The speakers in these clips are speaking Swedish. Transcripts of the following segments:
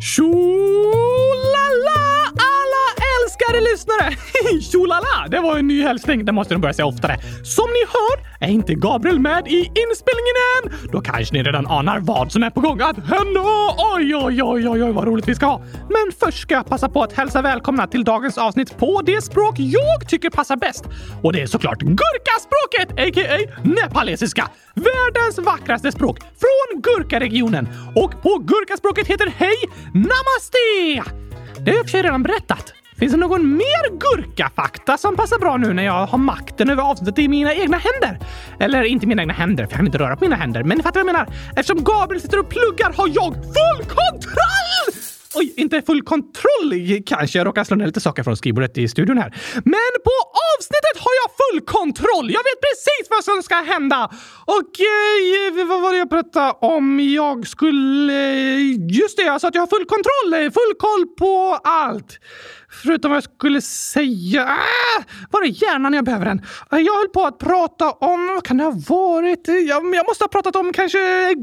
Tjolala alla Kära lyssnare! Tjolala! Det var en ny hälsning. Det måste de börja säga oftare. Som ni hör är inte Gabriel med i inspelningen än. Då kanske ni redan anar vad som är på gång att hända. Oj, oj, oj, oj, oj vad roligt vi ska ha. Men först ska jag passa på att hälsa välkomna till dagens avsnitt på det språk jag tycker passar bäst. Och det är såklart gurkaspråket, a.k.a. nepalesiska. Världens vackraste språk från Gurkaregionen. Och på gurkaspråket heter hej namaste! Det har jag i och för sig redan berättat. Finns det någon mer gurkafakta som passar bra nu när jag har makten över avsnittet i mina egna händer? Eller inte mina egna händer, för jag kan inte röra på mina händer. Men ni fattar vad jag menar? Eftersom Gabriel sitter och pluggar har jag full kontroll! Oj, inte full kontroll kanske. Jag råkar slå ner lite saker från skrivbordet i studion här. Men på avsnittet har jag full kontroll! Jag vet precis vad som ska hända! Och eh, vad var det jag pratade om? Jag skulle... Eh, just det, jag sa att jag har full kontroll! Eh, full koll på allt! Förutom vad jag skulle säga. Ah, var är hjärnan jag behöver den? Eh, jag höll på att prata om... Vad kan det ha varit? Jag, jag måste ha pratat om kanske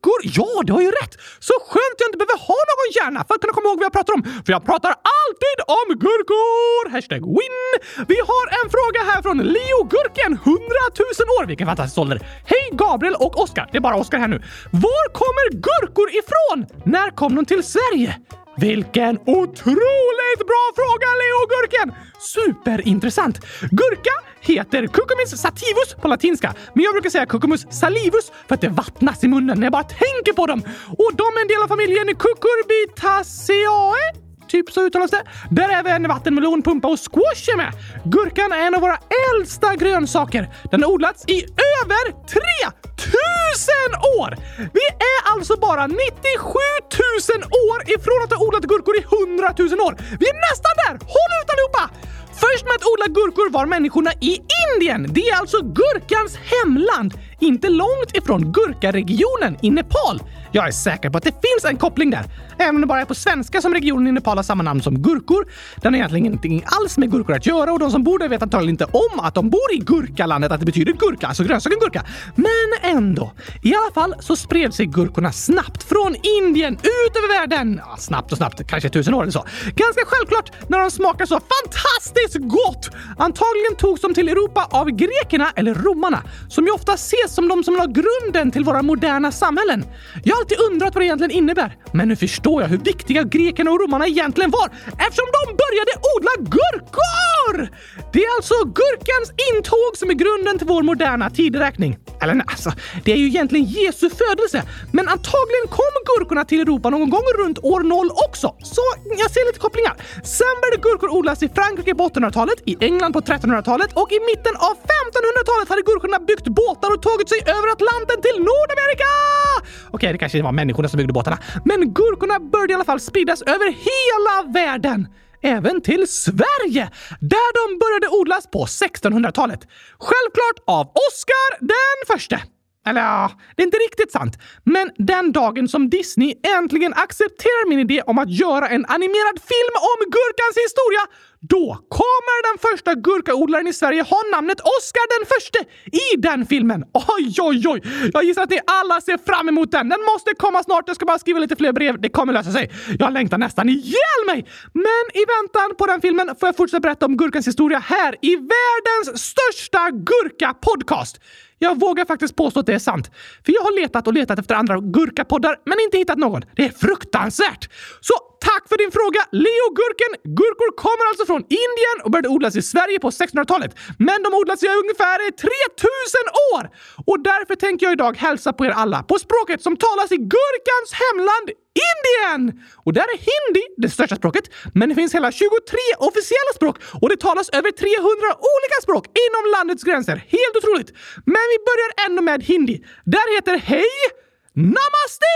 luckor! Ja, det har ju rätt! Så skönt jag inte behöver ha någon hjärna för att kunna komma ihåg vad jag pratar om. För jag pratar alltid om gurkor! Hashtag win! Vi har en fråga här från Leo Gurken, 100 000 år. Vilken fantastisk ålder! Hej Gabriel och Oskar. Det är bara Oskar här nu. Var kommer gurkor ifrån? När kom de till Sverige? Vilken otrolig bra fråga, Leo Gurken! Superintressant! Gurka heter Cucumis sativus på latinska, men jag brukar säga Cucumus salivus för att det vattnas i munnen när jag bara tänker på dem. Och de är en del av familjen Cucurbitaceae typ så uttalas det. Där är även vattenmelon, pumpa och squash är med. Gurkan är en av våra äldsta grönsaker. Den har odlats i över 3000 år! Vi är alltså bara 97 000 år ifrån att ha odlat gurkor i 100 000 år. Vi är nästan där! Håll ut allihopa! Först med att odla gurkor var människorna i Indien. Det är alltså gurkans hemland. Inte långt ifrån gurkaregionen i Nepal. Jag är säker på att det finns en koppling där. Även om det bara är på svenska som regionen i Nepal har samma namn som gurkor. Den har egentligen ingenting alls med gurkor att göra och de som bor där vet antagligen inte om att de bor i gurkalandet, att det betyder gurka, alltså grönsaken gurka. Men ändå. I alla fall så spred sig gurkorna snabbt från Indien ut över världen. Ja, snabbt och snabbt, kanske tusen år eller så. Ganska självklart när de smakar så fantastiskt gott! Antagligen togs de till Europa av grekerna eller romarna, som ju ofta ses som de som la grunden till våra moderna samhällen. Jag har alltid undrat vad det egentligen innebär, men nu förstår jag hur viktiga grekerna och romarna egentligen var eftersom de började odla gurkor! Det är alltså gurkans intåg som är grunden till vår moderna tideräkning. Eller nej, alltså, det är ju egentligen Jesu födelse, men antagligen kom gurkorna till Europa någon gång runt år 0 också. Så jag ser lite kopplingar. Sen började gurkor odlas i Frankrike på 800-talet, i England på 1300-talet och i mitten av 1500-talet hade gurkorna byggt båtar och tagit sig över Atlanten till Nordamerika! Okej, det kanske var människorna som byggde båtarna, men gurkorna började i alla fall spridas över hela världen även till Sverige, där de började odlas på 1600-talet. Självklart av Oscar den förste. Eller ja, det är inte riktigt sant. Men den dagen som Disney äntligen accepterar min idé om att göra en animerad film om gurkans historia, då kommer den första gurkaodlaren i Sverige ha namnet Oscar den förste i den filmen. Oj, oj, oj! Jag gissar att ni alla ser fram emot den. Den måste komma snart. Jag ska bara skriva lite fler brev. Det kommer lösa sig. Jag längtar nästan ihjäl mig! Men i väntan på den filmen får jag fortsätta berätta om gurkans historia här i världens största gurka-podcast. Jag vågar faktiskt påstå att det är sant. För jag har letat och letat efter andra gurkapoddar men inte hittat någon. Det är fruktansvärt! Så tack för din fråga, Leo Gurken! Gurkor kommer alltså från Indien och började odlas i Sverige på 1600-talet. Men de odlas i ungefär 3000 år! Och därför tänker jag idag hälsa på er alla på språket som talas i gurkans hemland Indien! Och där är hindi det största språket, men det finns hela 23 officiella språk och det talas över 300 olika språk inom landets gränser. Helt otroligt! Men vi börjar ändå med hindi. Där heter hej Namaste!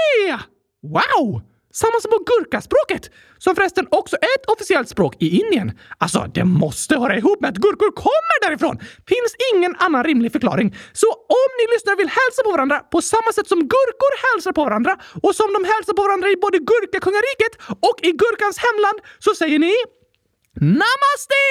Wow! Samma som på gurkaspråket, som förresten också är ett officiellt språk i Indien. Alltså, det måste höra ihop med att gurkor kommer därifrån! Finns ingen annan rimlig förklaring. Så om ni lyssnare vill hälsa på varandra på samma sätt som gurkor hälsar på varandra och som de hälsar på varandra i både Gurkakungariket och i gurkans hemland så säger ni Namaste!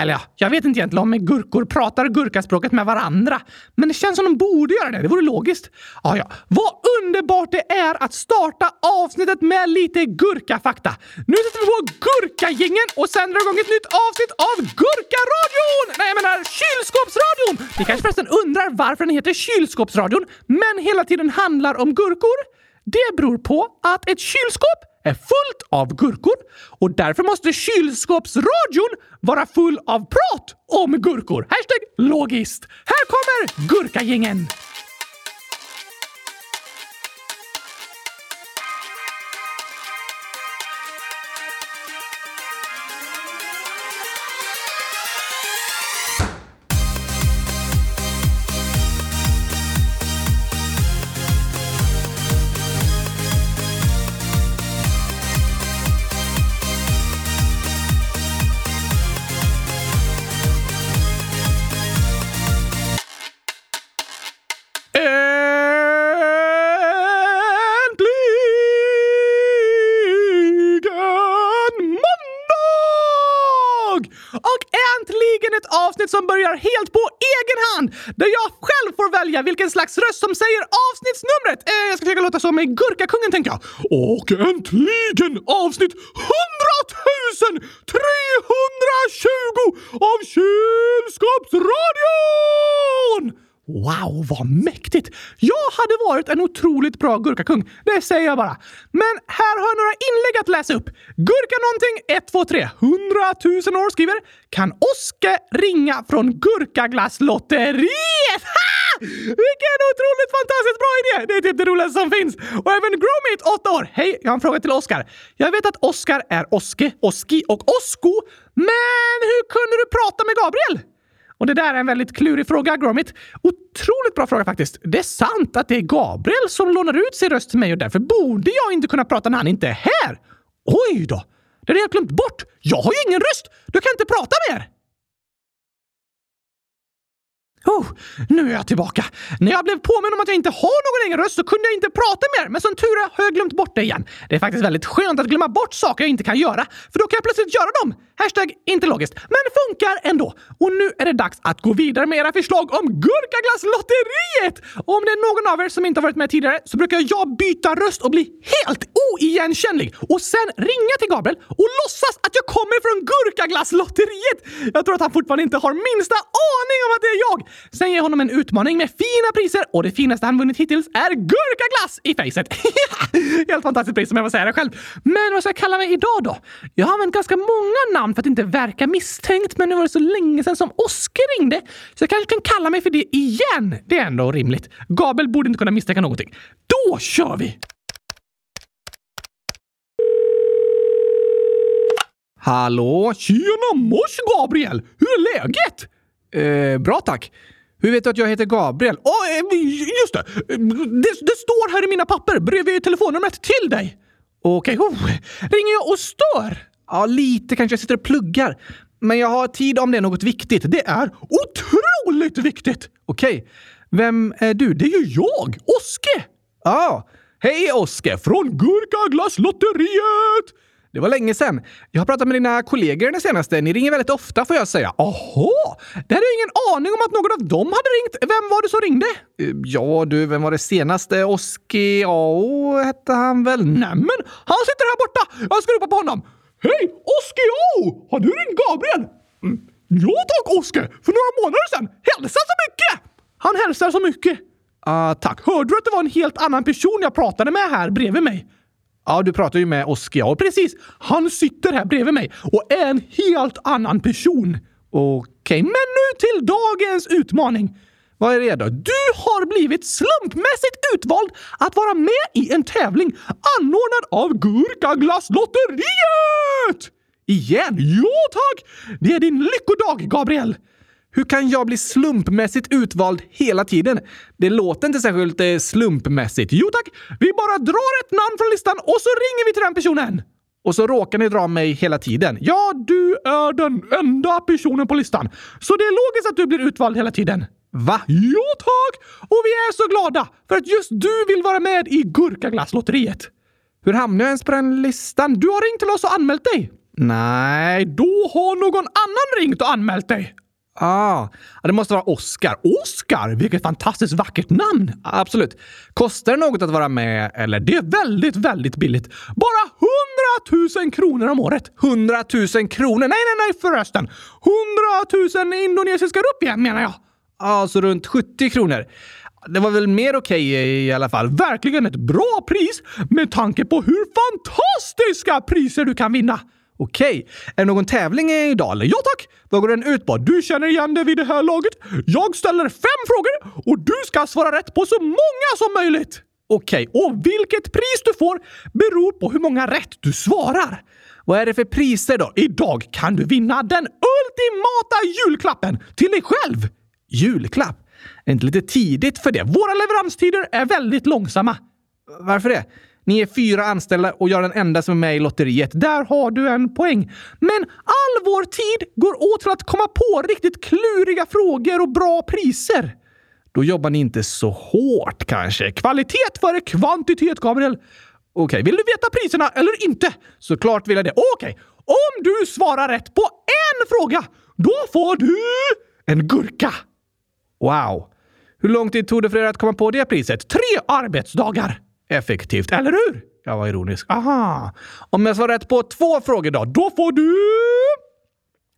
Eller ja, jag vet inte egentligen om gurkor pratar gurkaspråket med varandra. Men det känns som de borde göra det. Det vore logiskt. Ja, ja. Vad underbart det är att starta avsnittet med lite gurkafakta. Nu sätter vi på Gurkagängen och sänder igång ett nytt avsnitt av Gurkaradion! Nej, jag menar Kylskåpsradion! Ni kanske förresten undrar varför den heter Kylskåpsradion, men hela tiden handlar om gurkor? Det beror på att ett kylskåp är fullt av gurkor och därför måste kylskåpsradion vara full av prat om gurkor. Hashtag logiskt. Här kommer Gurkagängen! Som börjar helt på egen hand, där jag själv får välja vilken slags röst som säger avsnittsnumret. Eh, jag ska försöka låta som Gurkakungen, tänker jag. Och äntligen avsnitt 100 320 av Kylskåpsradion! Wow, vad mäktigt! Jag hade varit en otroligt bra gurkakung, det säger jag bara. Men här har jag några inlägg att läsa upp. Gurka någonting 123 100 000 år skriver “Kan Oske ringa från Gurkaglasslotteriet?” Vilken otroligt fantastiskt bra idé! Det är typ det roligaste som finns. Och även Gromit, 8 år. Hej, jag har en fråga till Oskar. Jag vet att Oskar är Oske, Oski och Osko, men hur kunde du prata med Gabriel? Och det där är en väldigt klurig fråga, Gromit. Otroligt bra fråga faktiskt. Det är sant att det är Gabriel som lånar ut sin röst till mig och därför borde jag inte kunna prata när han inte är här. Oj då! Det hade jag glömt bort. Jag har ju ingen röst! Du kan inte prata mer! Oh, nu är jag tillbaka. När jag blev påminn om att jag inte har någon egen röst så kunde jag inte prata mer, men som tur är har jag glömt bort det igen. Det är faktiskt väldigt skönt att glömma bort saker jag inte kan göra, för då kan jag plötsligt göra dem. Hashtag inte logiskt, men funkar ändå. Och nu är det dags att gå vidare med era förslag om Gurkaglasslotteriet! Om det är någon av er som inte har varit med tidigare så brukar jag byta röst och bli helt oigenkännlig och sen ringa till Gabriel och låtsas att jag kommer från Gurkaglasslotteriet. Jag tror att han fortfarande inte har minsta aning om att det är jag. Sen ger jag honom en utmaning med fina priser och det finaste han vunnit hittills är gurkaglass i facet. helt fantastiskt pris om jag får säga det själv. Men vad ska jag kalla mig idag då? Jag har använt ganska många namn för att inte verka misstänkt, men nu var det så länge sedan som Oskar ringde, så jag kanske kan kalla mig för det igen. Det är ändå rimligt. Gabriel borde inte kunna misstänka någonting. Då kör vi! Hallå? Tjena mors Gabriel! Hur är läget? Eh, bra tack. Hur vet du att jag heter Gabriel? Oh, just det. det! det! står här i mina papper bredvid telefonnumret till dig. Okej, okay. oh. ringer jag och stör? Ja, lite kanske. Jag sitter och pluggar. Men jag har tid om det är något viktigt. Det är otroligt viktigt! Okej. Vem är du? Det är ju jag! Oske! Ja. Ah. Hej Oske! Från Gurkaglasslotteriet! Det var länge sedan. Jag har pratat med dina kollegor den senaste. Ni ringer väldigt ofta får jag säga. Aha! Det hade jag ingen aning om att någon av dem hade ringt. Vem var det som ringde? Eh, ja du, vem var det senaste? Oski Ao hette han väl? Nämen, han sitter här borta! Jag ska ropa på honom. Hej! Oskar O! Har du ringt Gabriel? Mm. Ja tack Oskar! För några månader sedan. Hälsa så mycket! Han hälsar så mycket. Uh, tack. Hörde du att det var en helt annan person jag pratade med här bredvid mig? Ja, du pratar ju med Oskar. Ja, precis. Han sitter här bredvid mig och är en helt annan person. Okej, okay, men nu till dagens utmaning. Vad är det då? Du har blivit slumpmässigt utvald att vara med i en tävling anordnad av Gurkaglasslotteriet! Igen? Ja tack! Det är din lyckodag, Gabriel! Hur kan jag bli slumpmässigt utvald hela tiden? Det låter inte särskilt eh, slumpmässigt. Jo tack! Vi bara drar ett namn från listan och så ringer vi till den personen! Och så råkar ni dra mig hela tiden. Ja, du är den enda personen på listan. Så det är logiskt att du blir utvald hela tiden. Va? Ja tack! Och vi är så glada för att just du vill vara med i Gurkaglasslotteriet. Hur hamnade jag ens på den listan? Du har ringt till oss och anmält dig. Nej, då har någon annan ringt och anmält dig. Ah, det måste vara Oscar. Oscar? Vilket fantastiskt vackert namn! Absolut. Kostar det något att vara med, eller? Det är väldigt, väldigt billigt. Bara 100 000 kronor om året. 100 000 kronor? Nej, nej, nej förresten. 100 000 indonesiska rupier menar jag. Alltså runt 70 kronor. Det var väl mer okej okay i alla fall. Verkligen ett bra pris med tanke på hur fantastiska priser du kan vinna. Okej. Okay. Är det någon tävling idag eller? Ja tack! Vad går den ut på? Du känner igen det vid det här laget. Jag ställer fem frågor och du ska svara rätt på så många som möjligt. Okej, okay. och vilket pris du får beror på hur många rätt du svarar. Vad är det för priser då? Idag kan du vinna den ultimata julklappen till dig själv. Julklapp? Är inte lite tidigt för det? Våra leveranstider är väldigt långsamma. Varför det? Ni är fyra anställda och jag är den enda som är med i lotteriet. Där har du en poäng. Men all vår tid går åt till att komma på riktigt kluriga frågor och bra priser. Då jobbar ni inte så hårt kanske. Kvalitet före kvantitet, Gabriel. Okej, okay, vill du veta priserna eller inte? Såklart vill jag det. Okej, okay. om du svarar rätt på en fråga, då får du en gurka. Wow. Hur lång tid tog det för er att komma på det priset? Tre arbetsdagar! Effektivt, eller hur? Jag var ironisk. Aha. Om jag svarar rätt på två frågor då, då får du...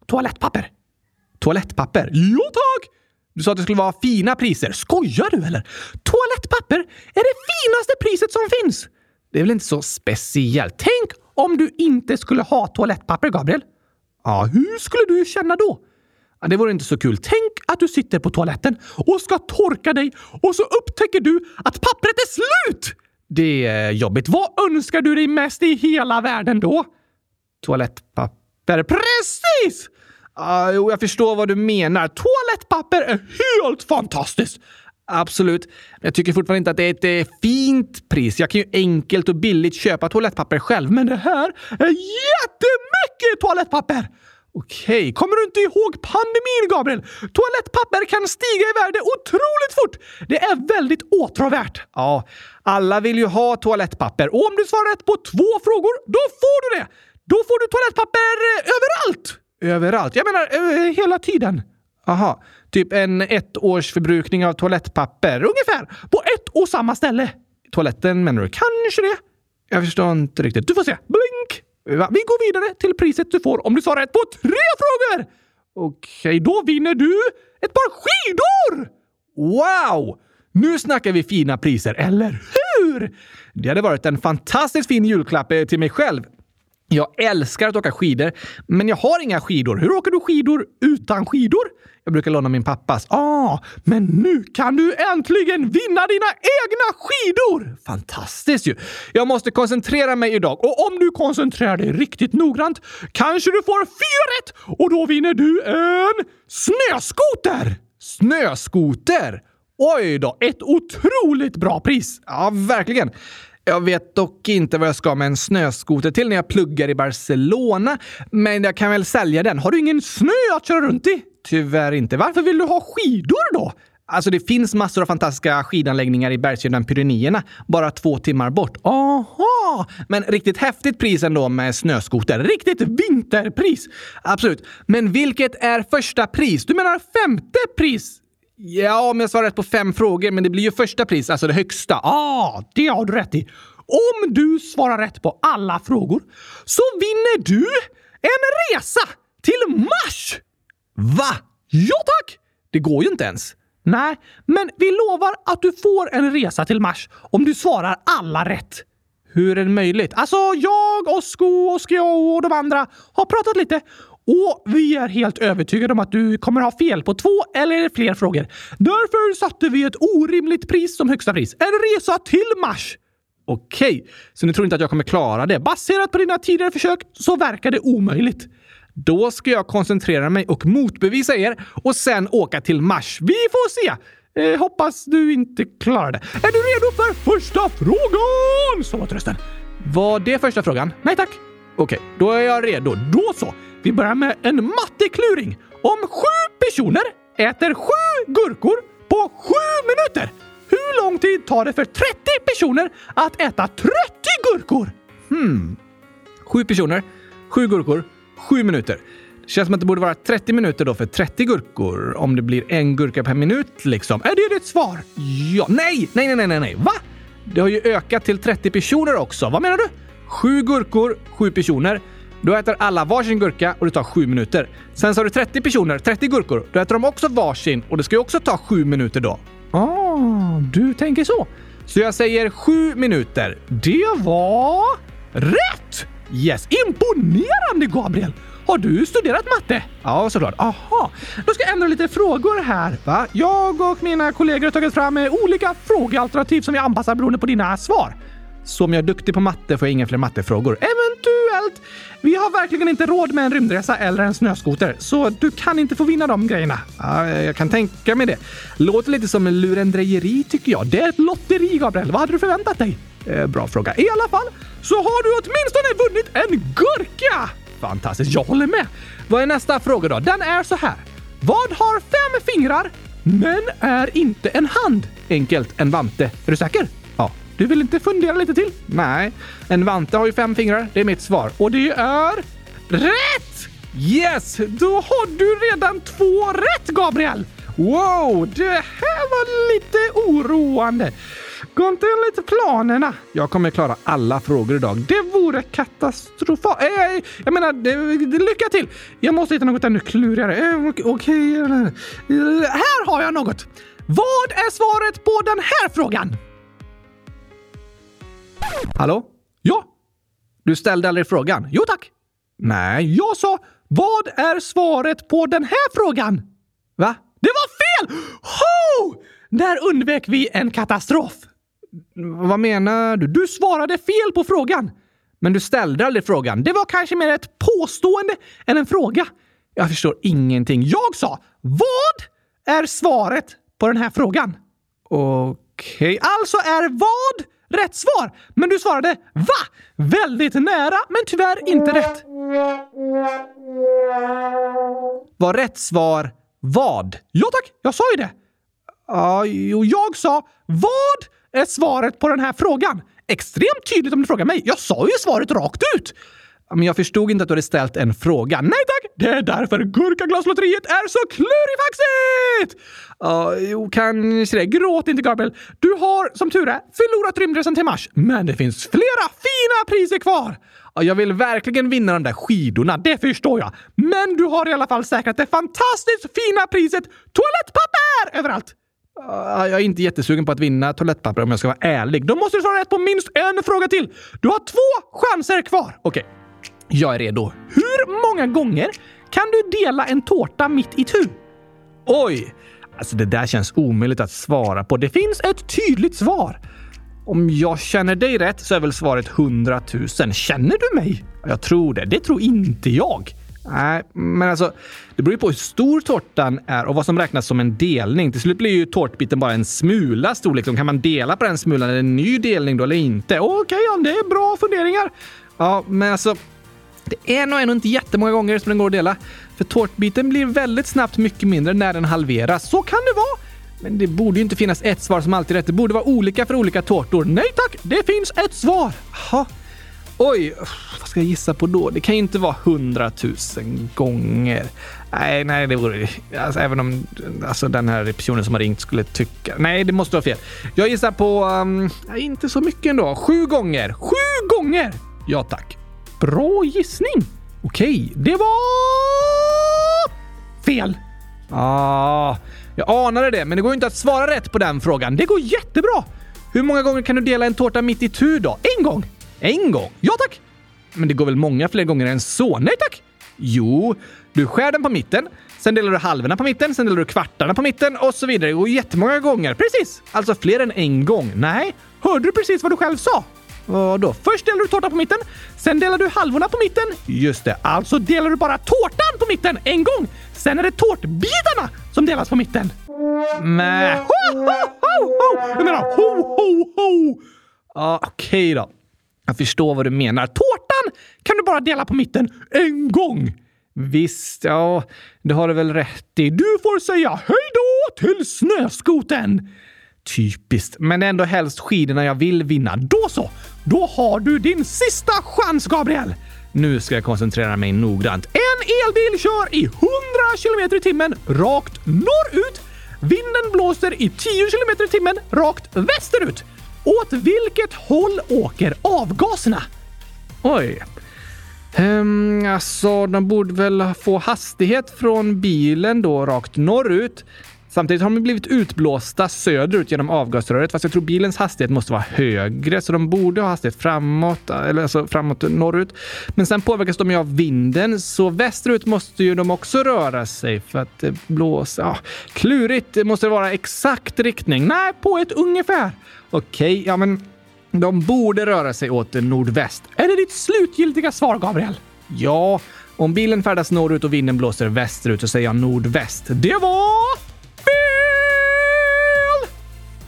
Toalettpapper. Toalettpapper? Jo tack! Du sa att det skulle vara fina priser. Skojar du eller? Toalettpapper är det finaste priset som finns! Det är väl inte så speciellt? Tänk om du inte skulle ha toalettpapper, Gabriel? Ja, hur skulle du känna då? Ja, det vore inte så kul. Tänk att du sitter på toaletten och ska torka dig och så upptäcker du att pappret är slut! Det är jobbigt. Vad önskar du dig mest i hela världen då? Toalettpapper. Precis! Uh, jag förstår vad du menar. Toalettpapper är helt fantastiskt! Absolut. Jag tycker fortfarande inte att det är ett eh, fint pris. Jag kan ju enkelt och billigt köpa toalettpapper själv, men det här är jättemycket toalettpapper! Okej, kommer du inte ihåg pandemin, Gabriel? Toalettpapper kan stiga i värde otroligt fort. Det är väldigt åtråvärt. Ja, alla vill ju ha toalettpapper och om du svarar rätt på två frågor, då får du det! Då får du toalettpapper eh, överallt! Överallt? Jag menar eh, hela tiden. Aha, typ en ettårsförbrukning av toalettpapper ungefär på ett och samma ställe. Toaletten menar du? Kanske det? Jag förstår inte riktigt. Du får se. Blink! Vi går vidare till priset du får om du svarar rätt på tre frågor! Okej, då vinner du ett par skidor! Wow! Nu snackar vi fina priser, eller hur? Det hade varit en fantastiskt fin julklapp eh, till mig själv. Jag älskar att åka skidor, men jag har inga skidor. Hur åker du skidor utan skidor? Jag brukar låna min pappas. Ah, men nu kan du äntligen vinna dina egna skidor! Fantastiskt ju! Jag måste koncentrera mig idag och om du koncentrerar dig riktigt noggrant kanske du får fyra rätt och då vinner du en snöskoter! Snöskoter? Oj då, ett otroligt bra pris! Ja, verkligen. Jag vet dock inte vad jag ska med en snöskoter till när jag pluggar i Barcelona, men jag kan väl sälja den. Har du ingen snö att köra runt i? Tyvärr inte. Varför vill du ha skidor då? Alltså det finns massor av fantastiska skidanläggningar i bergskedjan Pyrenéerna, bara två timmar bort. Aha! Men riktigt häftigt pris ändå med snöskoter. Riktigt vinterpris! Absolut. Men vilket är första pris? Du menar femte pris? Ja, om jag svarar rätt på fem frågor, men det blir ju första pris, alltså det högsta. Ah, det har du rätt i. Om du svarar rätt på alla frågor så vinner du en resa till Mars! Va? Ja tack! Det går ju inte ens. Nej, men vi lovar att du får en resa till Mars om du svarar alla rätt. Hur är det möjligt? Alltså, jag, Osko, Oskio och de andra har pratat lite och vi är helt övertygade om att du kommer ha fel på två eller fler frågor. Därför satte vi ett orimligt pris som högsta pris. En resa till Mars! Okej, så ni tror inte att jag kommer klara det? Baserat på dina tidigare försök så verkar det omöjligt. Då ska jag koncentrera mig och motbevisa er och sen åka till Mars. Vi får se! Eh, hoppas du inte klarar det. Är du redo för första frågan? Så var trösten. Var det första frågan? Nej tack. Okej, då är jag redo. Då så! Vi börjar med en mattekluring. Om sju personer äter sju gurkor på sju minuter, hur lång tid tar det för 30 personer att äta 30 gurkor? Hmm. Sju personer, sju gurkor, Sju minuter. Det känns som att det borde vara 30 minuter då för 30 gurkor. Om det blir en gurka per minut liksom. Är det ditt svar? Ja. Nej, nej, nej, nej, nej. Va? Det har ju ökat till 30 personer också. Vad menar du? Sju gurkor, sju personer. Då äter alla varsin gurka och det tar sju minuter. Sen så har du 30 personer, 30 gurkor. Då äter de också varsin och det ska ju också ta sju minuter då. Ah, du tänker så. Så jag säger sju minuter. Det var rätt! Yes, imponerande Gabriel! Har du studerat matte? Ja, såklart. Aha. Då ska jag ändra lite frågor här. Va? Jag och mina kollegor har tagit fram eh, olika frågealternativ som vi anpassar beroende på dina svar. Så om jag är duktig på matte får jag inga fler mattefrågor. Eventuellt. Vi har verkligen inte råd med en rymdresa eller en snöskoter, så du kan inte få vinna de grejerna. Ja, jag kan tänka mig det. Låter lite som lurendrejeri tycker jag. Det är ett lotteri, Gabriel. Vad hade du förväntat dig? Eh, bra fråga. I alla fall så har du åtminstone vunnit en gurka! Fantastiskt, jag håller med. Vad är nästa fråga då? Den är så här. Vad har fem fingrar men är inte en hand? Enkelt, en vante. Är du säker? Du vill inte fundera lite till? Nej. En vante har ju fem fingrar. Det är mitt svar. Och det är... Rätt! Yes! Då har du redan två rätt, Gabriel! Wow, det här var lite oroande. Gå inte enligt planerna. Jag kommer klara alla frågor idag. Det vore katastrofalt. Äh, jag menar, lycka till! Jag måste hitta något ännu klurigare. Äh, Okej, okay. här har jag något. Vad är svaret på den här frågan? Hallå? Ja? Du ställde aldrig frågan? Jo tack. Nej, jag sa vad är svaret på den här frågan? Va? Det var fel! Ho! Där undvek vi en katastrof. Vad menar du? Du svarade fel på frågan. Men du ställde aldrig frågan. Det var kanske mer ett påstående än en fråga. Jag förstår ingenting. Jag sa vad är svaret på den här frågan? Okej, okay. alltså är vad rätt svar? Men du svarade va? Väldigt nära, men tyvärr inte rätt. Var rätt svar vad? Ja tack, jag sa ju det. Ja, uh, jag sa vad är svaret på den här frågan? Extremt tydligt om du frågar mig. Jag sa ju svaret rakt ut! Men jag förstod inte att du hade ställt en fråga. Nej tack! Det är därför Gurkaglaslotteriet är så klurifaxigt! Ja, uh, jo, kanske det. Gråt inte, Gabriel. Du har, som tur är, förlorat rymdresan till Mars. Men det finns flera fina priser kvar! Uh, jag vill verkligen vinna de där skidorna, det förstår jag. Men du har i alla fall säkrat det fantastiskt fina priset toalettpapper överallt! Uh, jag är inte jättesugen på att vinna toalettpapper om jag ska vara ärlig. Då måste du svara rätt på minst en fråga till. Du har två chanser kvar. Okej, okay jag är redo. Hur många gånger kan du dela en tårta mitt i tu? Oj! Alltså det där känns omöjligt att svara på. Det finns ett tydligt svar. Om jag känner dig rätt så är väl svaret 100 000. Känner du mig? Jag tror det. Det tror inte jag. Nej, men alltså, det beror ju på hur stor tårtan är och vad som räknas som en delning. Till slut blir ju tårtbiten bara en smula stor. Liksom. Kan man dela på den smulan? Är det en ny delning då eller inte? Okej, okay, ja, det är bra funderingar. Ja, men alltså, det är nog ändå inte jättemånga gånger som den går att dela. För tårtbiten blir väldigt snabbt mycket mindre när den halveras. Så kan det vara. Men det borde ju inte finnas ett svar som alltid är rätt. Det borde vara olika för olika tårtor. Nej tack, det finns ett svar. Aha. Oj, vad ska jag gissa på då? Det kan ju inte vara hundratusen gånger. Nej, nej, det vore... Alltså, även om alltså, den här personen som har ringt skulle tycka... Nej, det måste vara fel. Jag gissar på... Um, inte så mycket ändå. Sju gånger. Sju gånger! Ja, tack. Bra gissning. Okej, det var... Fel. Ah, jag anade det, men det går ju inte att svara rätt på den frågan. Det går jättebra. Hur många gånger kan du dela en tårta mitt i tur då? En gång? En gång? Ja tack! Men det går väl många fler gånger än så? Nej tack! Jo, du skär den på mitten, sen delar du halvorna på mitten, sen delar du kvartarna på mitten och så vidare. Det går jättemånga gånger. Precis! Alltså fler än en gång. Nej, hörde du precis vad du själv sa? Vadå? Först delar du tårtan på mitten, sen delar du halvorna på mitten. Just det, alltså delar du bara tårtan på mitten en gång. Sen är det tårtbitarna som delas på mitten. Nej. Ho, ho, ho, ho! Jag menar ho, ho, ho! Ja, okej okay då. Jag förstår vad du menar. Tårtan kan du bara dela på mitten en gång. Visst, ja, det har du väl rätt i. Du får säga hej då till snöskoten. Typiskt, men det är ändå helst skidorna jag vill vinna. Då så! Då har du din sista chans, Gabriel! Nu ska jag koncentrera mig noggrant. En elbil kör i 100 km i timmen rakt norrut. Vinden blåser i 10 km i timmen rakt västerut. Åt vilket håll åker avgaserna? Oj. Ehm, alltså, de borde väl få hastighet från bilen då rakt norrut. Samtidigt har de blivit utblåsta söderut genom avgasröret, fast jag tror bilens hastighet måste vara högre, så de borde ha hastighet framåt, eller alltså framåt norrut. Men sen påverkas de ju av vinden, så västerut måste ju de också röra sig för att eh, blåsa. Ja, klurigt. Måste det vara exakt riktning? Nej, på ett ungefär. Okej, okay, ja men de borde röra sig åt nordväst. Är det ditt slutgiltiga svar, Gabriel? Ja, om bilen färdas norrut och vinden blåser västerut så säger jag nordväst. Det var!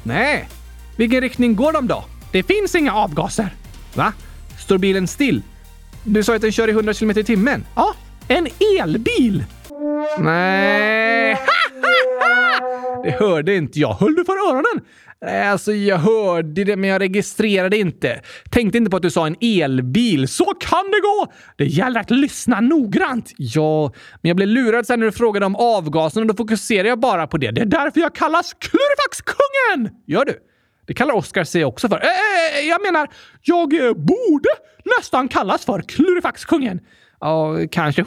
Nej, vilken riktning går de då? Det finns inga avgaser. Va? Står bilen still? Du sa att den kör i 100 km i timmen? Ja, en elbil. Nej, hörde inte jag. Höll du för öronen? Alltså, jag hörde det, men jag registrerade inte. Tänkte inte på att du sa en elbil. Så kan det gå! Det gäller att lyssna noggrant. Ja, men jag blev lurad sen när du frågade om avgasen och då fokuserade jag bara på det. Det är därför jag kallas Klurifaxkungen! Gör du? Det kallar Oscar sig också för. Äh, jag menar, jag eh, borde nästan kallas för Klurifaxkungen. Ja, kanske.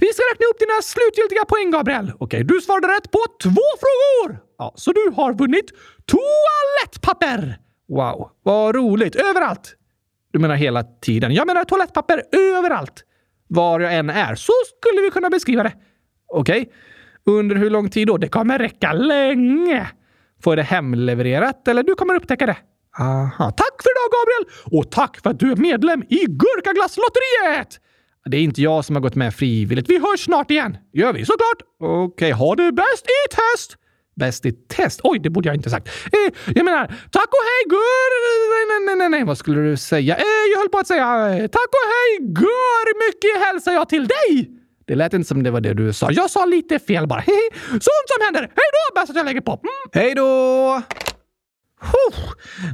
Vi ska räkna upp dina slutgiltiga poäng, Gabriel. Okej, du svarade rätt på två frågor! Ja, så du har vunnit toalettpapper! Wow, vad roligt. Överallt! Du menar hela tiden? Jag menar toalettpapper överallt. Var jag än är. Så skulle vi kunna beskriva det. Okej. Under hur lång tid då? Det kommer räcka länge. Får jag det hemlevererat eller du kommer upptäcka det? Aha. Tack för idag Gabriel! Och tack för att du är medlem i Gurkaglasslotteriet! Det är inte jag som har gått med frivilligt. Vi hörs snart igen. Gör vi såklart. Okej, okay, ha det bäst i test! Bäst i test? Oj, det borde jag inte sagt. Eh, jag menar, tack och hej gur... Nej, nej, nej, nej, vad skulle du säga? Eh, jag höll på att säga eh, tack och hej gur mycket hälsar jag till dig! Det lät inte som det var det du sa. Jag sa lite fel bara. Sånt som händer. Hej då! Bäst att jag lägger på. Mm. Hej då!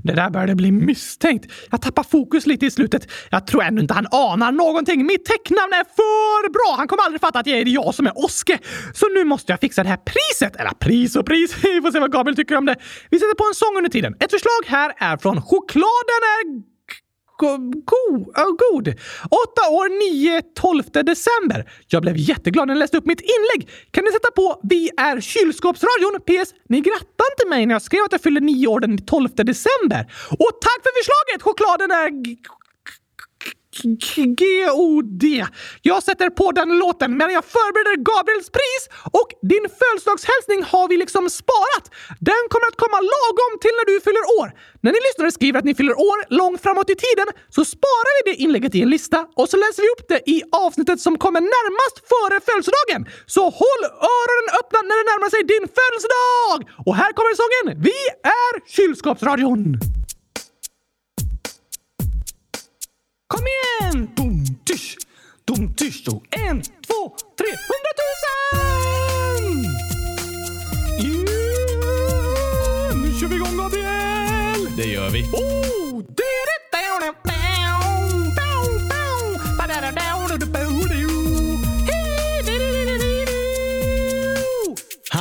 Det där började bli misstänkt. Jag tappar fokus lite i slutet. Jag tror ännu inte han anar någonting. Mitt tecknamn är för bra. Han kommer aldrig fatta att det är jag som är Oske. Så nu måste jag fixa det här priset. Eller pris och pris. Vi får se vad Gabriel tycker om det. Vi sätter på en sång under tiden. Ett förslag här är från Chokladen är god. Oh, god. Åtta år, nio, 12 december. Jag blev jätteglad när jag läste upp mitt inlägg. Kan ni sätta på Vi är kylskåpsradion? PS. Ni grattade inte mig när jag skrev att jag fyllde nio år den 12 december. Och tack för förslaget! Chokladen är G-O-D. Jag sätter på den låten medan jag förbereder Gabriels pris och din födelsedagshälsning har vi liksom sparat. Den kommer att komma lagom till när du fyller år. När ni lyssnare skriver att ni fyller år långt framåt i tiden så sparar vi det inlägget i en lista och så läser vi upp det i avsnittet som kommer närmast före födelsedagen. Så håll öronen öppna när det närmar sig din födelsedag! Och här kommer sången Vi är kylskåpsradion! Kom igen! Dum, tysch, dum, tysch. Och en, två, tre, hundratusen! Yeah! Nu kör vi igång, Gabriel! Det gör vi. Oh!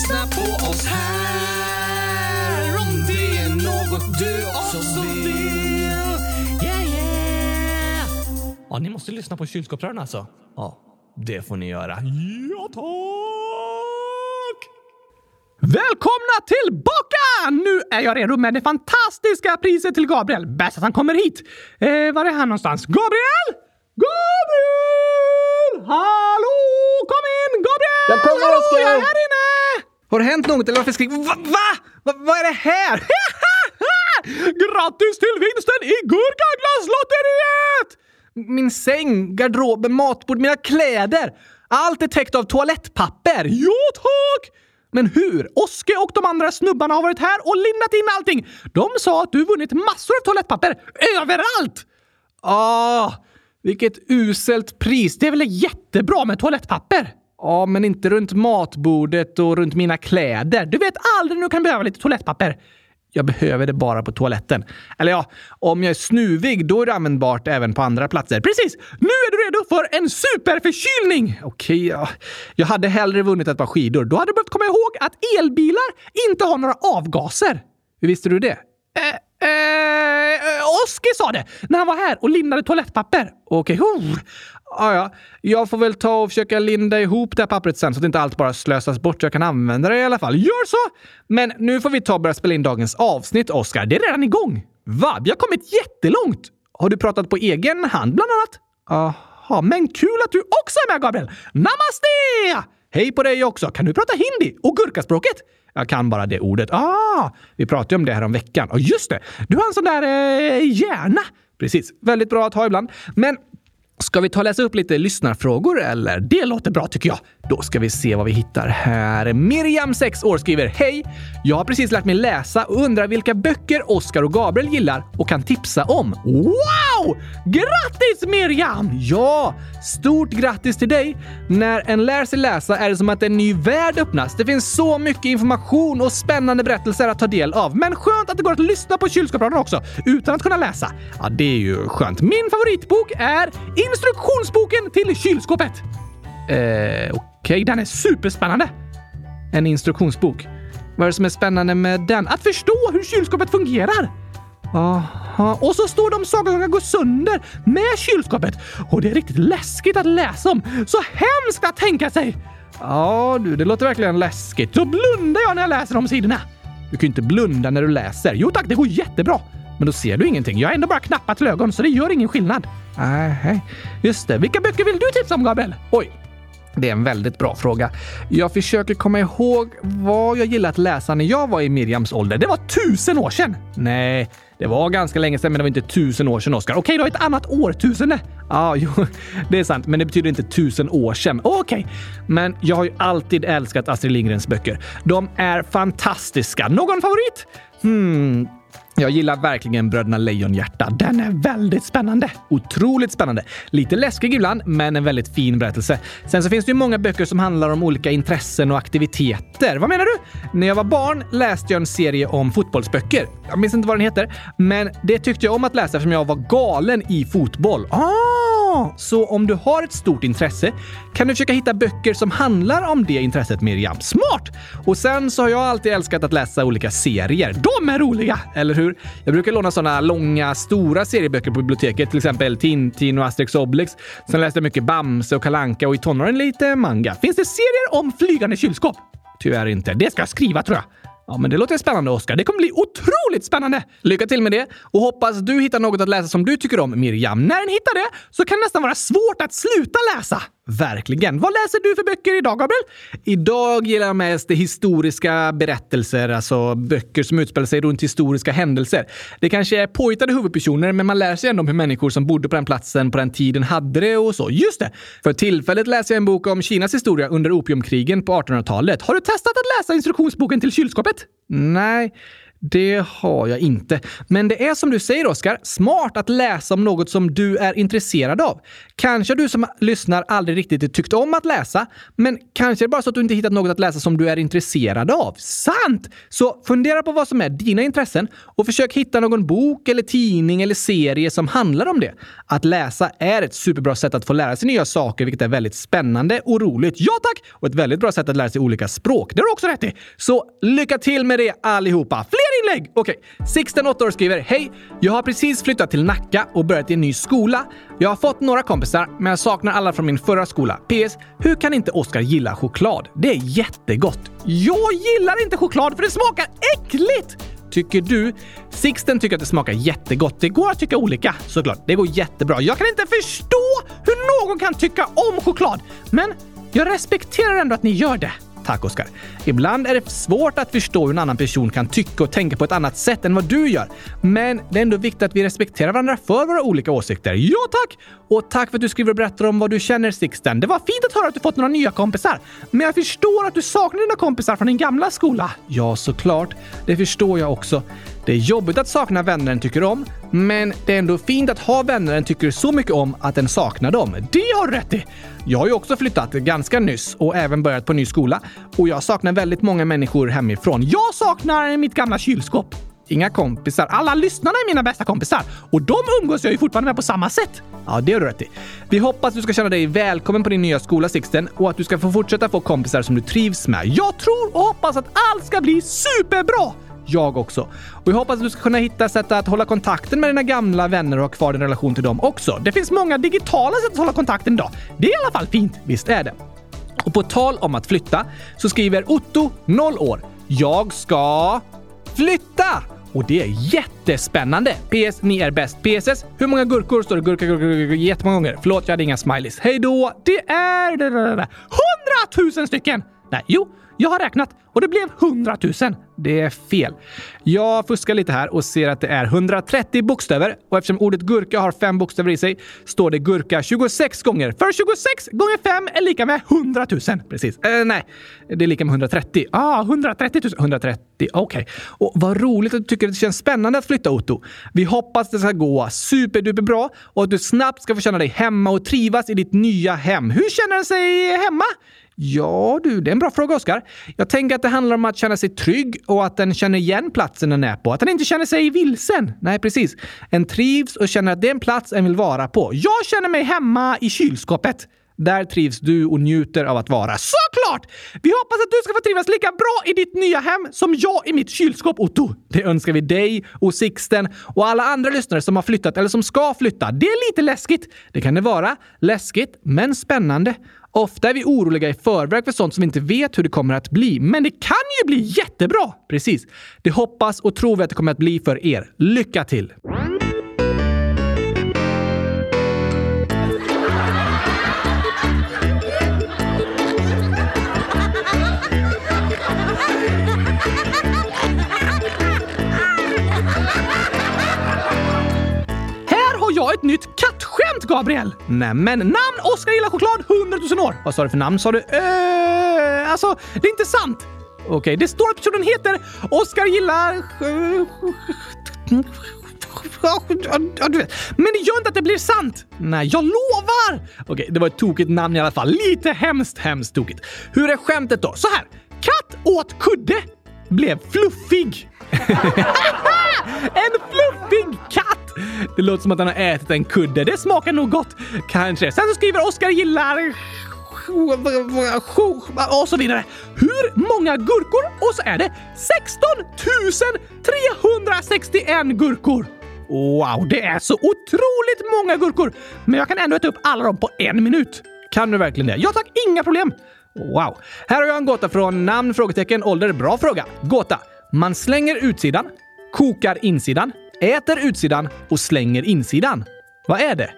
Lyssna på oss här om det är något du också vill. Yeah, yeah! Ja, ni måste lyssna på kylskåpsrören alltså. Ja, det får ni göra. Ja, tack! Välkomna tillbaka! Nu är jag redo med det fantastiska priset till Gabriel. Bäst att han kommer hit. Eh, var är han någonstans? Gabriel! Gabriel! Hallå! Kom in! Gabriel! Jag kommer, Hallå, Oskar! Jag är här inne! Har det hänt något eller varför skriker Va? Va? Va? Vad är det här? Grattis till vinsten i Gurkaglasslotteriet! Min säng, garderoben, matbord, mina kläder. Allt är täckt av toalettpapper. Jo tack! Men hur? Oske och de andra snubbarna har varit här och lindat in allting. De sa att du vunnit massor av toalettpapper överallt! Ah, vilket uselt pris. Det är väl jättebra med toalettpapper? Ja, men inte runt matbordet och runt mina kläder. Du vet aldrig när du kan behöva lite toalettpapper. Jag behöver det bara på toaletten. Eller ja, om jag är snuvig, då är det användbart även på andra platser. Precis! Nu är du redo för en superförkylning! Okej, ja. Jag hade hellre vunnit ett par skidor. Då hade du behövt komma ihåg att elbilar inte har några avgaser. Hur visste du det? Eh, eh, Oskar sa det när han var här och lindade toalettpapper. Okej, okay ah, ja. Jag får väl ta och försöka linda ihop det här pappret sen så att inte allt bara slösas bort. Jag kan använda det i alla fall. Gör så! Men nu får vi ta och börja spela in dagens avsnitt, Oskar. Det är redan igång. Va? Vi har kommit jättelångt. Har du pratat på egen hand bland annat? Jaha, men kul att du också är med Gabriel! Namaste! Hej på dig också! Kan du prata hindi och gurkaspråket? Jag kan bara det ordet. Ah, Vi pratade ju om det här om veckan. Och just det. Du har en sån där eh, hjärna. Precis. Väldigt bra att ha ibland. Men ska vi ta och läsa upp lite lyssnarfrågor eller? Det låter bra tycker jag. Då ska vi se vad vi hittar här. Miriam, 6 år, skriver Hej! Jag har precis lärt mig läsa och undrar vilka böcker Oskar och Gabriel gillar och kan tipsa om. Wow! Grattis Miriam! Ja! Stort grattis till dig! När en lär sig läsa är det som att en ny värld öppnas. Det finns så mycket information och spännande berättelser att ta del av. Men skönt att det går att lyssna på kylskåpsradion också utan att kunna läsa. Ja, det är ju skönt. Min favoritbok är instruktionsboken till kylskåpet. Eh, Okej, Okej, den är superspännande. en instruktionsbok. Vad är det som är spännande med den? Att förstå hur kylskåpet fungerar. Aha. Och så står det om saker som kan gå sönder med kylskåpet. Och det är riktigt läskigt att läsa om. Så hemskt att tänka sig! Ja, du, det låter verkligen läskigt. Så blundar jag när jag läser de sidorna. Du kan ju inte blunda när du läser. Jo tack, det går jättebra. Men då ser du ingenting. Jag har ändå bara knappat till ögon, så det gör ingen skillnad. Nej, just det. Vilka böcker vill du tipsa om, Gabriel? Oj, det är en väldigt bra fråga. Jag försöker komma ihåg vad jag gillade att läsa när jag var i Miriams ålder. Det var tusen år sedan! Nej, det var ganska länge sedan, men det var inte tusen år sedan, Oskar. Okej, då ett annat årtusende. Ja, jo, det är sant, men det betyder inte tusen år sedan. Okej. Men jag har ju alltid älskat Astrid Lindgrens böcker. De är fantastiska. Någon favorit? Hmm, jag gillar verkligen Bröderna Lejonhjärta. Den är väldigt spännande. Otroligt spännande. Lite läskig ibland, men en väldigt fin berättelse. Sen så finns det ju många böcker som handlar om olika intressen och aktiviteter. Vad menar du? När jag var barn läste jag en serie om fotbollsböcker. Jag minns inte vad den heter, men det tyckte jag om att läsa eftersom jag var galen i fotboll. Ah! Aha, så om du har ett stort intresse kan du försöka hitta böcker som handlar om det intresset, Miriam. Smart! Och sen så har jag alltid älskat att läsa olika serier. De är roliga, eller hur? Jag brukar låna sådana långa, stora serieböcker på biblioteket, till exempel Tintin och Asterix Obelix. Sen läste jag mycket Bamse och Kalanka och i tonåren lite manga. Finns det serier om flygande kylskåp? Tyvärr inte. Det ska jag skriva tror jag. Ja, men det låter spännande, Oskar. Det kommer bli otroligt spännande! Lycka till med det och hoppas du hittar något att läsa som du tycker om, Miriam. När ni hittar det så kan det nästan vara svårt att sluta läsa. Verkligen. Vad läser du för böcker idag, Gabriel? Idag gillar jag mest historiska berättelser, alltså böcker som utspelar sig runt historiska händelser. Det kanske är påhittade huvudpersoner, men man lär sig ändå om hur människor som bodde på den platsen på den tiden hade det och så. Just det! För tillfället läser jag en bok om Kinas historia under opiumkrigen på 1800-talet. Har du testat att läsa instruktionsboken till kylskåpet? Nej. Det har jag inte. Men det är som du säger, Oskar, smart att läsa om något som du är intresserad av. Kanske du som lyssnar aldrig riktigt tyckt om att läsa, men kanske är det bara så att du inte hittat något att läsa som du är intresserad av. Sant! Så fundera på vad som är dina intressen och försök hitta någon bok eller tidning eller serie som handlar om det. Att läsa är ett superbra sätt att få lära sig nya saker, vilket är väldigt spännande och roligt. Ja tack! Och ett väldigt bra sätt att lära sig olika språk. Det har du också rätt i. Så lycka till med det allihopa! Fler inlägg! Okej, okay. Sixten, 8 år, skriver Hej! Jag har precis flyttat till Nacka och börjat i en ny skola. Jag har fått några kompisar, men jag saknar alla från min förra skola. PS. Hur kan inte Oskar gilla choklad? Det är jättegott. Jag gillar inte choklad för det smakar äckligt! Tycker du? Sixten tycker att det smakar jättegott. Det går att tycka olika, såklart. Det går jättebra. Jag kan inte förstå hur någon kan tycka om choklad, men jag respekterar ändå att ni gör det. Tack Oskar. Ibland är det svårt att förstå hur en annan person kan tycka och tänka på ett annat sätt än vad du gör. Men det är ändå viktigt att vi respekterar varandra för våra olika åsikter. Ja tack! Och tack för att du skriver och berättar om vad du känner Sixten. Det var fint att höra att du fått några nya kompisar. Men jag förstår att du saknar dina kompisar från din gamla skola. Ja, såklart. Det förstår jag också. Det är jobbigt att sakna vänner en tycker om, men det är ändå fint att ha vänner en tycker så mycket om att en saknar dem. Det har du rätt i! Jag har ju också flyttat ganska nyss och även börjat på ny skola och jag saknar väldigt många människor hemifrån. Jag saknar mitt gamla kylskåp. Inga kompisar. Alla lyssnarna är mina bästa kompisar och de umgås jag ju fortfarande med på samma sätt. Ja, det har du rätt i. Vi hoppas att du ska känna dig välkommen på din nya skola Sixten och att du ska få fortsätta få kompisar som du trivs med. Jag tror och hoppas att allt ska bli superbra! Jag också. Och jag hoppas att du ska kunna hitta sätt att hålla kontakten med dina gamla vänner och ha kvar din relation till dem också. Det finns många digitala sätt att hålla kontakten idag. Det är i alla fall fint, visst är det? Och på tal om att flytta så skriver Otto, 0 år. Jag ska flytta! Och det är jättespännande! PS, ni är bäst. PSS, hur många gurkor står det gurka, gurka, gurka jättemånga gånger? Förlåt, jag hade inga smileys. Hej då! Det är hundratusen stycken! Nej, jo, jag har räknat och det blev 100 000. Det är fel. Jag fuskar lite här och ser att det är 130 bokstäver och eftersom ordet gurka har fem bokstäver i sig står det gurka 26 gånger. För 26 gånger 5 är lika med 100 000. Precis. Eh, nej, det är lika med 130. Ah, 130 000. 130, okej. Okay. Och vad roligt att du tycker att det känns spännande att flytta Otto. Vi hoppas att det ska gå superduper bra och att du snabbt ska få känna dig hemma och trivas i ditt nya hem. Hur känner den sig hemma? Ja du, det är en bra fråga Oskar. Jag tänker att det handlar om att känna sig trygg och att den känner igen platsen den är på. Att den inte känner sig vilsen. Nej, precis. En trivs och känner att det är en plats en vill vara på. Jag känner mig hemma i kylskåpet. Där trivs du och njuter av att vara. Såklart! Vi hoppas att du ska få trivas lika bra i ditt nya hem som jag i mitt kylskåp, Otto. Det önskar vi dig och Sixten och alla andra lyssnare som har flyttat eller som ska flytta. Det är lite läskigt. Det kan det vara. Läskigt, men spännande. Ofta är vi oroliga i förväg för sånt som vi inte vet hur det kommer att bli. Men det kan ju bli jättebra! Precis. Det hoppas och tror vi att det kommer att bli för er. Lycka till! Här har jag ett nytt katt... Skämt Gabriel! Nämen, namn Oskar gillar choklad 100 000 år. Vad sa du för namn sa du? Eh, alltså, det är inte sant. Okej, okay, det står att personen heter Oskar gillar... Ja, du vet. Men det gör inte att det blir sant! Nej, jag lovar! Okej, okay, det var ett tokigt namn i alla fall. Lite hemskt, hemskt tokigt. Hur är skämtet då? Så här. Katt åt kudde, blev fluffig. en fluffig katt! Det låter som att han har ätit en kudde. Det smakar nog gott. Kanske. Sen så skriver Oskar gillar och så vidare. Hur många gurkor? Och så är det 16 361 gurkor. Wow, det är så otroligt många gurkor! Men jag kan ändå äta upp alla dem på en minut. Kan du verkligen det? Ja tack, inga problem! Wow. Här har jag en gåta från namn, frågetecken, ålder. Bra fråga. Gåta. Man slänger utsidan, kokar insidan, äter utsidan och slänger insidan. Vad är det?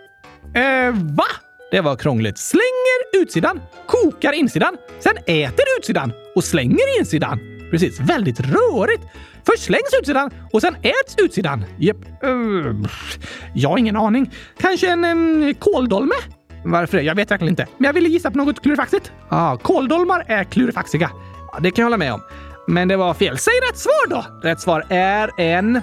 Eh, va? Det var krångligt. Slänger utsidan, kokar insidan, sen äter utsidan och slänger insidan. Precis, väldigt rörigt. Först slängs utsidan och sen äts utsidan. Jep. Uh, jag har ingen aning. Kanske en en kåldolme? Varför det? Jag vet verkligen inte. Men jag ville gissa på något klurifaxigt. Ah, kåldolmar är klurifaxiga. Ja, det kan jag hålla med om. Men det var fel. Säg rätt svar då! Rätt svar är en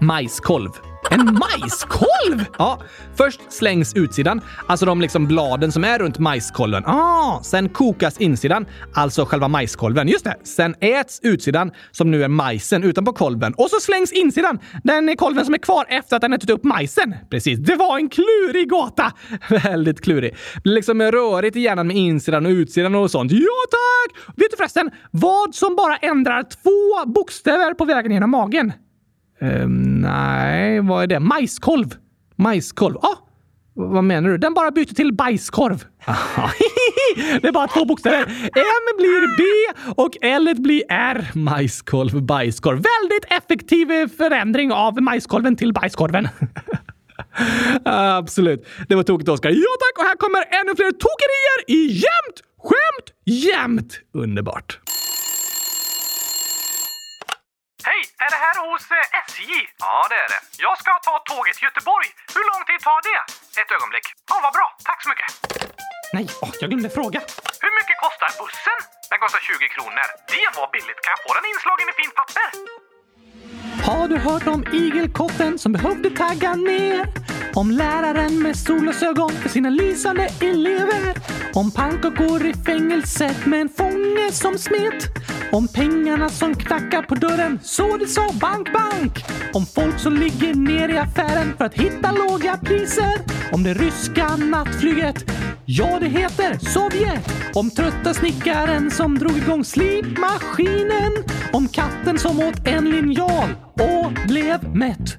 majskolv. En majskolv? Ja, först slängs utsidan, alltså de liksom bladen som är runt majskolven. Ah, sen kokas insidan, alltså själva majskolven. Just det. Sen äts utsidan, som nu är majsen utanpå kolven. Och så slängs insidan, den kolven som är kvar efter att den ätit upp majsen. Precis, det var en klurig gåta! Väldigt klurig. Det blir liksom rörigt i hjärnan med insidan och utsidan och sånt. Ja tack! Vet du förresten vad som bara ändrar två bokstäver på vägen genom magen? Um, nej, vad är det? Majskolv. Majskolv. Ja, ah, vad menar du? Den bara byter till bajskorv. det är bara två bokstäver. M blir B och L blir R. Majskolv, bajskorv. Väldigt effektiv förändring av majskolven till bajskorven. Absolut. Det var tokigt, Oskar. Ja tack! Och här kommer ännu fler tokerier i jämt skämt jämt. Underbart. Hej! Är det här hos eh, SJ? Ja, det är det. Jag ska ta tåget till Göteborg. Hur lång tid tar det? Ett ögonblick. Ja, vad bra. Tack så mycket. Nej, åh, jag glömde fråga. Hur mycket kostar bussen? Den kostar 20 kronor. Det var billigt. Kan jag få den inslagen i fint papper? Har du hört om igelkotten som behövde tagga ner? Om läraren med solglasögon för sina lysande elever. Om pannkakor i fängelset med en fånge som smet. Om pengarna som knackar på dörren så det sa bank, bank. Om folk som ligger ner i affären för att hitta låga priser. Om det ryska nattflyget. Ja, det heter Sovjet. Om trötta snickaren som drog igång slipmaskinen. Om katten som åt en linjal och blev mätt.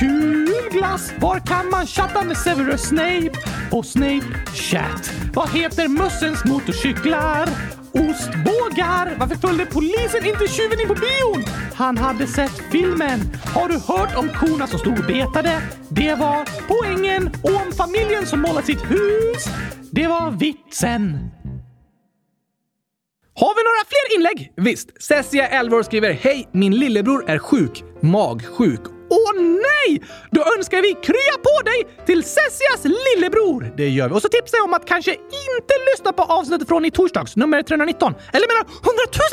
Kul glass! Var kan man chatta med Severus Snape? På Snape Chat. Vad heter mössens motorcyklar? Ostbågar! Varför följde polisen inte tjuven in på bion? Han hade sett filmen. Har du hört om korna som stod och betade? Det var poängen. Och om familjen som målat sitt hus? Det var vitsen. Har vi några fler inlägg? Visst. Cessia, 11 år, skriver Hej, min lillebror är sjuk. Magsjuk. Åh nej! Då önskar vi krya på dig till Cessias lillebror. Det gör vi. Och så tipsar jag om att kanske inte lyssna på avsnittet från i torsdags, nummer 319. Eller menar 100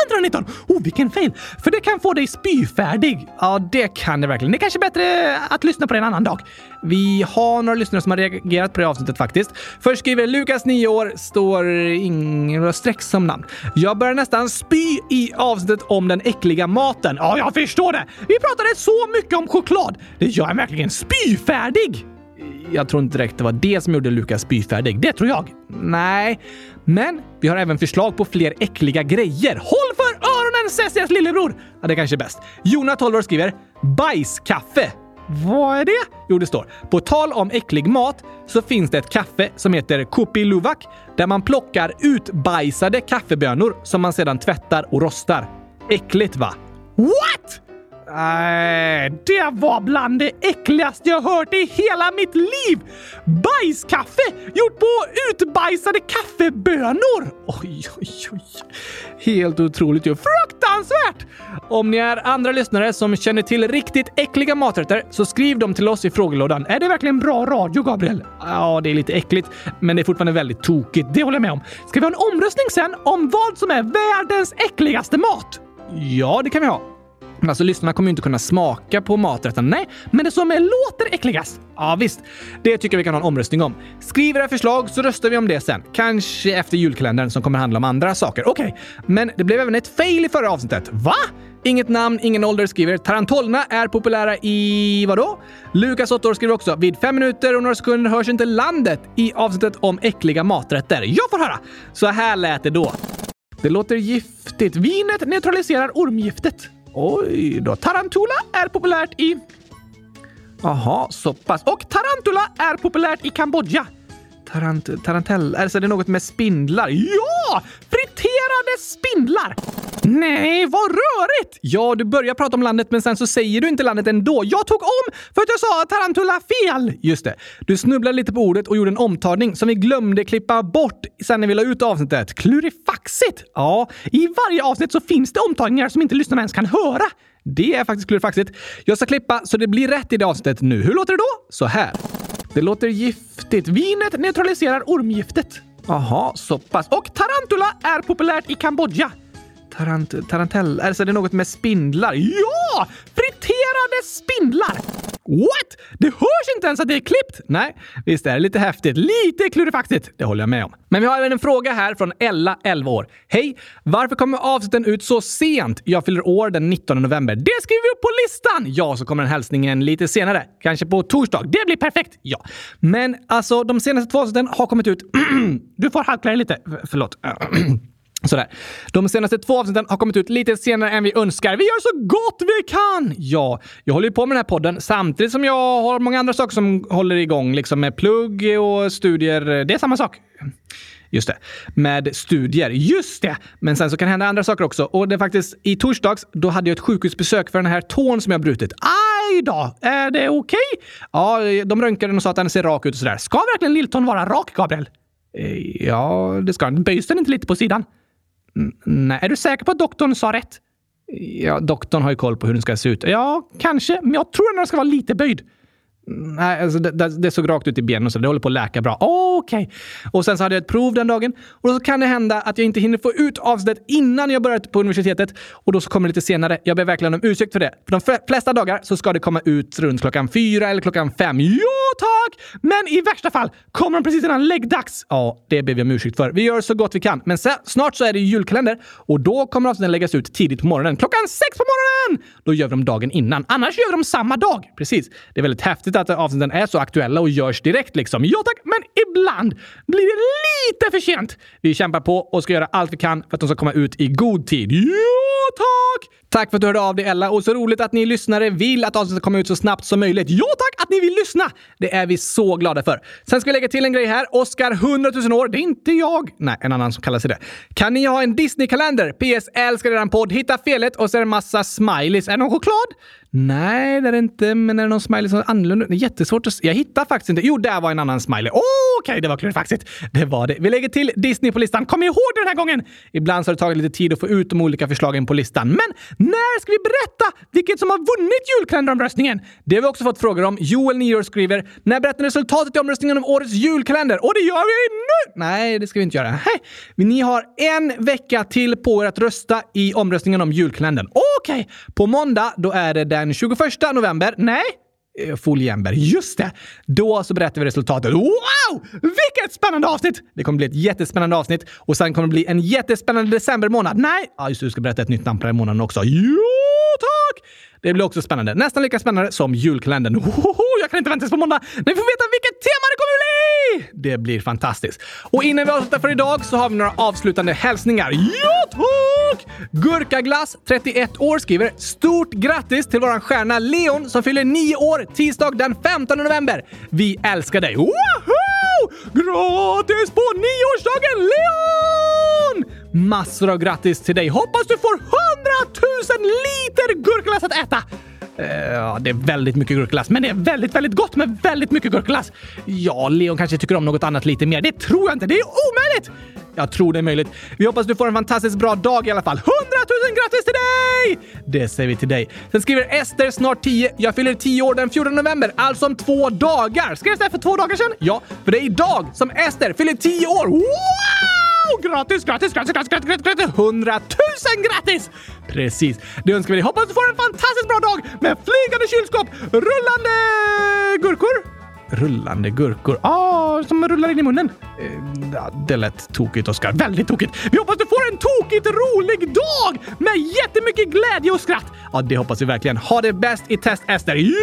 319! Oh, vilken fail! För det kan få dig spyfärdig. Ja, det kan det verkligen. Det är kanske bättre att lyssna på det en annan dag. Vi har några lyssnare som har reagerat på det avsnittet faktiskt. Först skriver Lukas, 9 år, står inga streck som namn. Jag börjar nästan spy i avsnittet om den äckliga maten. Ja, jag förstår det. Vi pratade så mycket om choklad. Det gör en verkligen spyfärdig. Jag tror inte direkt det var det som gjorde Lukas spyfärdig. Det tror jag. Nej, men vi har även förslag på fler äckliga grejer. Håll för öronen Cecias lillebror! Ja, det kanske är bäst. Jona, 12 år, skriver bajskaffe. Vad är det? Jo, det står på tal om äcklig mat så finns det ett kaffe som heter Kupi Luwak där man plockar utbajsade kaffebönor som man sedan tvättar och rostar. Äckligt va? What? Nej, det var bland det äckligaste jag hört i hela mitt liv! Bajskaffe gjort på utbajsade kaffebönor! Oj, oj, oj. Helt otroligt ju. Fruktansvärt! Om ni är andra lyssnare som känner till riktigt äckliga maträtter så skriv dem till oss i frågelådan. Är det verkligen bra radio, Gabriel? Ja, det är lite äckligt, men det är fortfarande väldigt tokigt. Det håller jag med om. Ska vi ha en omröstning sen om vad som är världens äckligaste mat? Ja, det kan vi ha. Alltså lyssnarna kommer ju inte kunna smaka på maträtten. Nej, men det som är låter äckligast. Ja visst, det tycker jag vi kan ha en omröstning om. Skriv era förslag så röstar vi om det sen. Kanske efter julkalendern som kommer handla om andra saker. Okej, okay. men det blev även ett fail i förra avsnittet. Va? Inget namn, ingen ålder skriver Tarantolna är populära i vadå? Lukas 8 år skriver också vid fem minuter och några sekunder hörs inte landet i avsnittet om äckliga maträtter. Jag får höra! Så här lät det då. Det låter giftigt. Vinet neutraliserar ormgiftet. Oj då. Tarantula är populärt i... Jaha, så pass. Och tarantula är populärt i Kambodja. Tarant, tarantell, alltså det är något med spindlar. Ja! Friterade spindlar! Nej, vad rörigt! Ja, du börjar prata om landet men sen så säger du inte landet ändå. Jag tog om för att jag sa tarantula fel! Just det. Du snubblade lite på ordet och gjorde en omtagning som vi glömde klippa bort sen när vi la ut avsnittet. Klurifaxigt! Ja, i varje avsnitt så finns det omtagningar som inte lyssnarna ens kan höra. Det är faktiskt klurifaxigt. Jag ska klippa så det blir rätt i det avsnittet nu. Hur låter det då? Så här. Det låter giftigt. Vinet neutraliserar ormgiftet. Jaha, så pass. Och tarantula är populärt i Kambodja. Tarant, tarantell, alltså det är något med spindlar. Ja! Friterade spindlar! What? Det hörs inte ens att det är klippt! Nej, visst är det lite häftigt. Lite klurifaktigt? Det håller jag med om. Men vi har även en fråga här från Ella, 11 år. Hej! Varför kommer avsnitten ut så sent? Jag fyller år den 19 november. Det skriver vi upp på listan! Ja, så kommer den hälsningen lite senare. Kanske på torsdag. Det blir perfekt! Ja. Men alltså, de senaste två avsnitten har kommit ut... du får halka dig lite. Förlåt. Sådär. De senaste två avsnitten har kommit ut lite senare än vi önskar. Vi gör så gott vi kan! Ja, jag håller ju på med den här podden samtidigt som jag har många andra saker som håller igång, liksom med plugg och studier. Det är samma sak. Just det. Med studier. Just det! Men sen så kan det hända andra saker också. Och det är faktiskt i torsdags, då hade jag ett sjukhusbesök för den här tån som jag brutit. Aj då! Är det okej? Okay? Ja, de röntgade och sa att den ser rak ut och sådär. Ska verkligen lilltån vara rak, Gabriel? Eh, ja, det ska den. Böjs den inte lite på sidan? Nej, är du säker på att doktorn sa rätt? Ja, doktorn har ju koll på hur den ska se ut. Ja, kanske, men jag tror att den ska vara lite böjd. Nej, alltså det, det, det, såg rakt ut i benen och så. Det håller på att läka bra. Okej. Okay. Och sen så hade jag ett prov den dagen. Och så kan det hända att jag inte hinner få ut avsnittet innan jag börjar på universitetet. Och då så kommer det lite senare. Jag ber verkligen om ursäkt för det. För de flesta dagar så ska det komma ut runt klockan fyra eller klockan fem. Ja, tack! Men i värsta fall kommer de precis innan läggdags. Ja, det ber vi om ursäkt för. Vi gör så gott vi kan. Men sen, snart så är det julkalender och då kommer avsnitten läggas ut tidigt på morgonen. Klockan sex på morgonen! Då gör vi dem dagen innan. Annars gör vi dem samma dag. Precis. Det är väldigt häftigt att avsnitten är så aktuella och görs direkt liksom. Ja tack, men ibland blir det lite för sent. Vi kämpar på och ska göra allt vi kan för att de ska komma ut i god tid. Ja tack! Tack för att du hörde av dig Ella och så roligt att ni lyssnare vill att avsnittet kommer ut så snabbt som möjligt. Ja tack att ni vill lyssna! Det är vi så glada för. Sen ska vi lägga till en grej här. Oscar 100 000 år, det är inte jag. Nej, en annan som kallar sig det. Kan ni ha en Disney-kalender? PS. Älskar redan podd. Hitta felet och så är det en massa smileys. Är det någon choklad? Nej, det är det inte, men är det någon smiley som är annorlunda? Det är jättesvårt att... Jag hittar faktiskt inte. Jo, där var en annan smiley. Oh, okej, okay, det var klurifaxigt. Det var det. Vi lägger till Disney på listan. Kom ihåg det den här gången! Ibland så har det tagit lite tid att få ut de olika förslagen på listan. Men när ska vi berätta vilket som har vunnit julkalenderomröstningen? Det har vi också fått frågor om. Joel, 9 år, skriver “När berättar ni resultatet i omröstningen om årets julkalender?” Och det gör vi nu! Nej, det ska vi inte göra. Hej. Ni har en vecka till på er att rösta i omröstningen om julkalendern. Okej! Okay. På måndag, då är det den 21 november. Nej, eh, Just det! Då så berättar vi resultatet. Wow! Vilket spännande avsnitt! Det kommer bli ett jättespännande avsnitt och sen kommer det bli en jättespännande decembermånad. Nej, ja, just det, du ska berätta ett nytt namn på den månaden också. Jo, tack! Det blir också spännande. Nästan lika spännande som julkalendern. Ohoho, jag kan inte vänta tills på måndag när vi får veta vilket tema det kommer bli! Det blir fantastiskt. Och innan vi avslutar för idag så har vi några avslutande hälsningar. Ja, tack! Gurkaglass, 31 år, skriver “Stort grattis till våran stjärna Leon som fyller 9 år tisdag den 15 november. Vi älskar dig!” Woho! Grattis på nioårsdagen Leon! Massor av grattis till dig! Hoppas du får 100 000 liter gurkaglass att äta! Eh, ja, det är väldigt mycket gurkglass, men det är väldigt, väldigt gott med väldigt mycket gurkglass. Ja, Leon kanske tycker om något annat lite mer. Det tror jag inte. Det är omöjligt! Jag tror det är möjligt. Vi hoppas du får en fantastiskt bra dag i alla fall. 100 000 grattis till dig! Det säger vi till dig. Sen skriver Ester, snart 10. Jag fyller 10 år den 14 november, alltså om två dagar. Skrevs det för två dagar sedan? Ja, för det är idag som Ester fyller 10 år. Wow! Grattis, grattis, grattis, grattis, grattis, grattis! 100 000 grattis! Precis. Det önskar vi dig. Hoppas du får en fantastiskt bra dag med flygande kylskåp, rullande gurkor Rullande gurkor. Ah, som rullar in i munnen. Eh, det lät tokigt, Oskar. Väldigt tokigt. Vi hoppas du får en tokigt rolig dag med jättemycket glädje och skratt. Ja, det hoppas vi verkligen. Ha det bäst i test, Ester. Jo,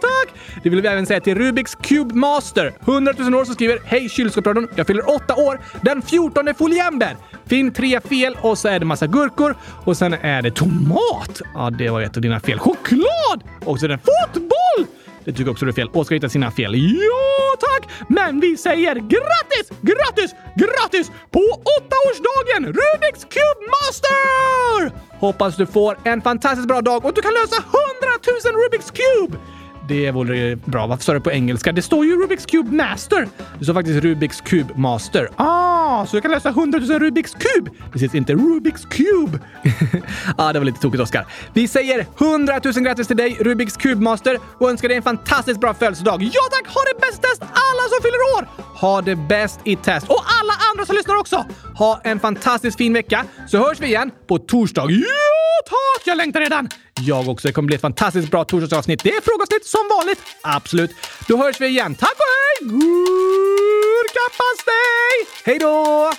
tack! Det vill vi även säga till Rubiks Cube Master. 100 000 år som skriver Hej kylskåpsradion. Jag fyller åtta år den 14 foliember. Finn tre fel och så är det massa gurkor och sen är det tomat. Ja, det var ett av dina fel. Choklad! Och så är det fotboll! Det tycker också du är fel. Oskar hittar sina fel. Ja, tack! Men vi säger grattis, grattis, grattis på åttaårsdagen Rubiks Cube Master! Hoppas du får en fantastiskt bra dag och du kan lösa 100 000 Rubiks Cube! Det vore bra. Varför sa du på engelska? Det står ju Rubiks Cube Master. Det står faktiskt Rubiks Cube Master. Ah, så jag kan lösa 100 000 Rubiks Cube. Precis, inte Rubiks Cube. ah, det var lite tokigt, Oskar. Vi säger 100 000 grattis till dig, Rubiks Cube Master, och önskar dig en fantastiskt bra födelsedag. Ja tack! Ha det bäst test alla som fyller år! Ha det bäst i test. Och alla andra som lyssnar också! Ha en fantastiskt fin vecka, så hörs vi igen på torsdag. Ja tack! Jag längtar redan! Jag också. Det kommer bli ett fantastiskt bra torsdagsavsnitt. Det är frågeavsnitt som vanligt. Absolut. Då hörs vi igen. Tack och hej! Gurkapastej! Hej då!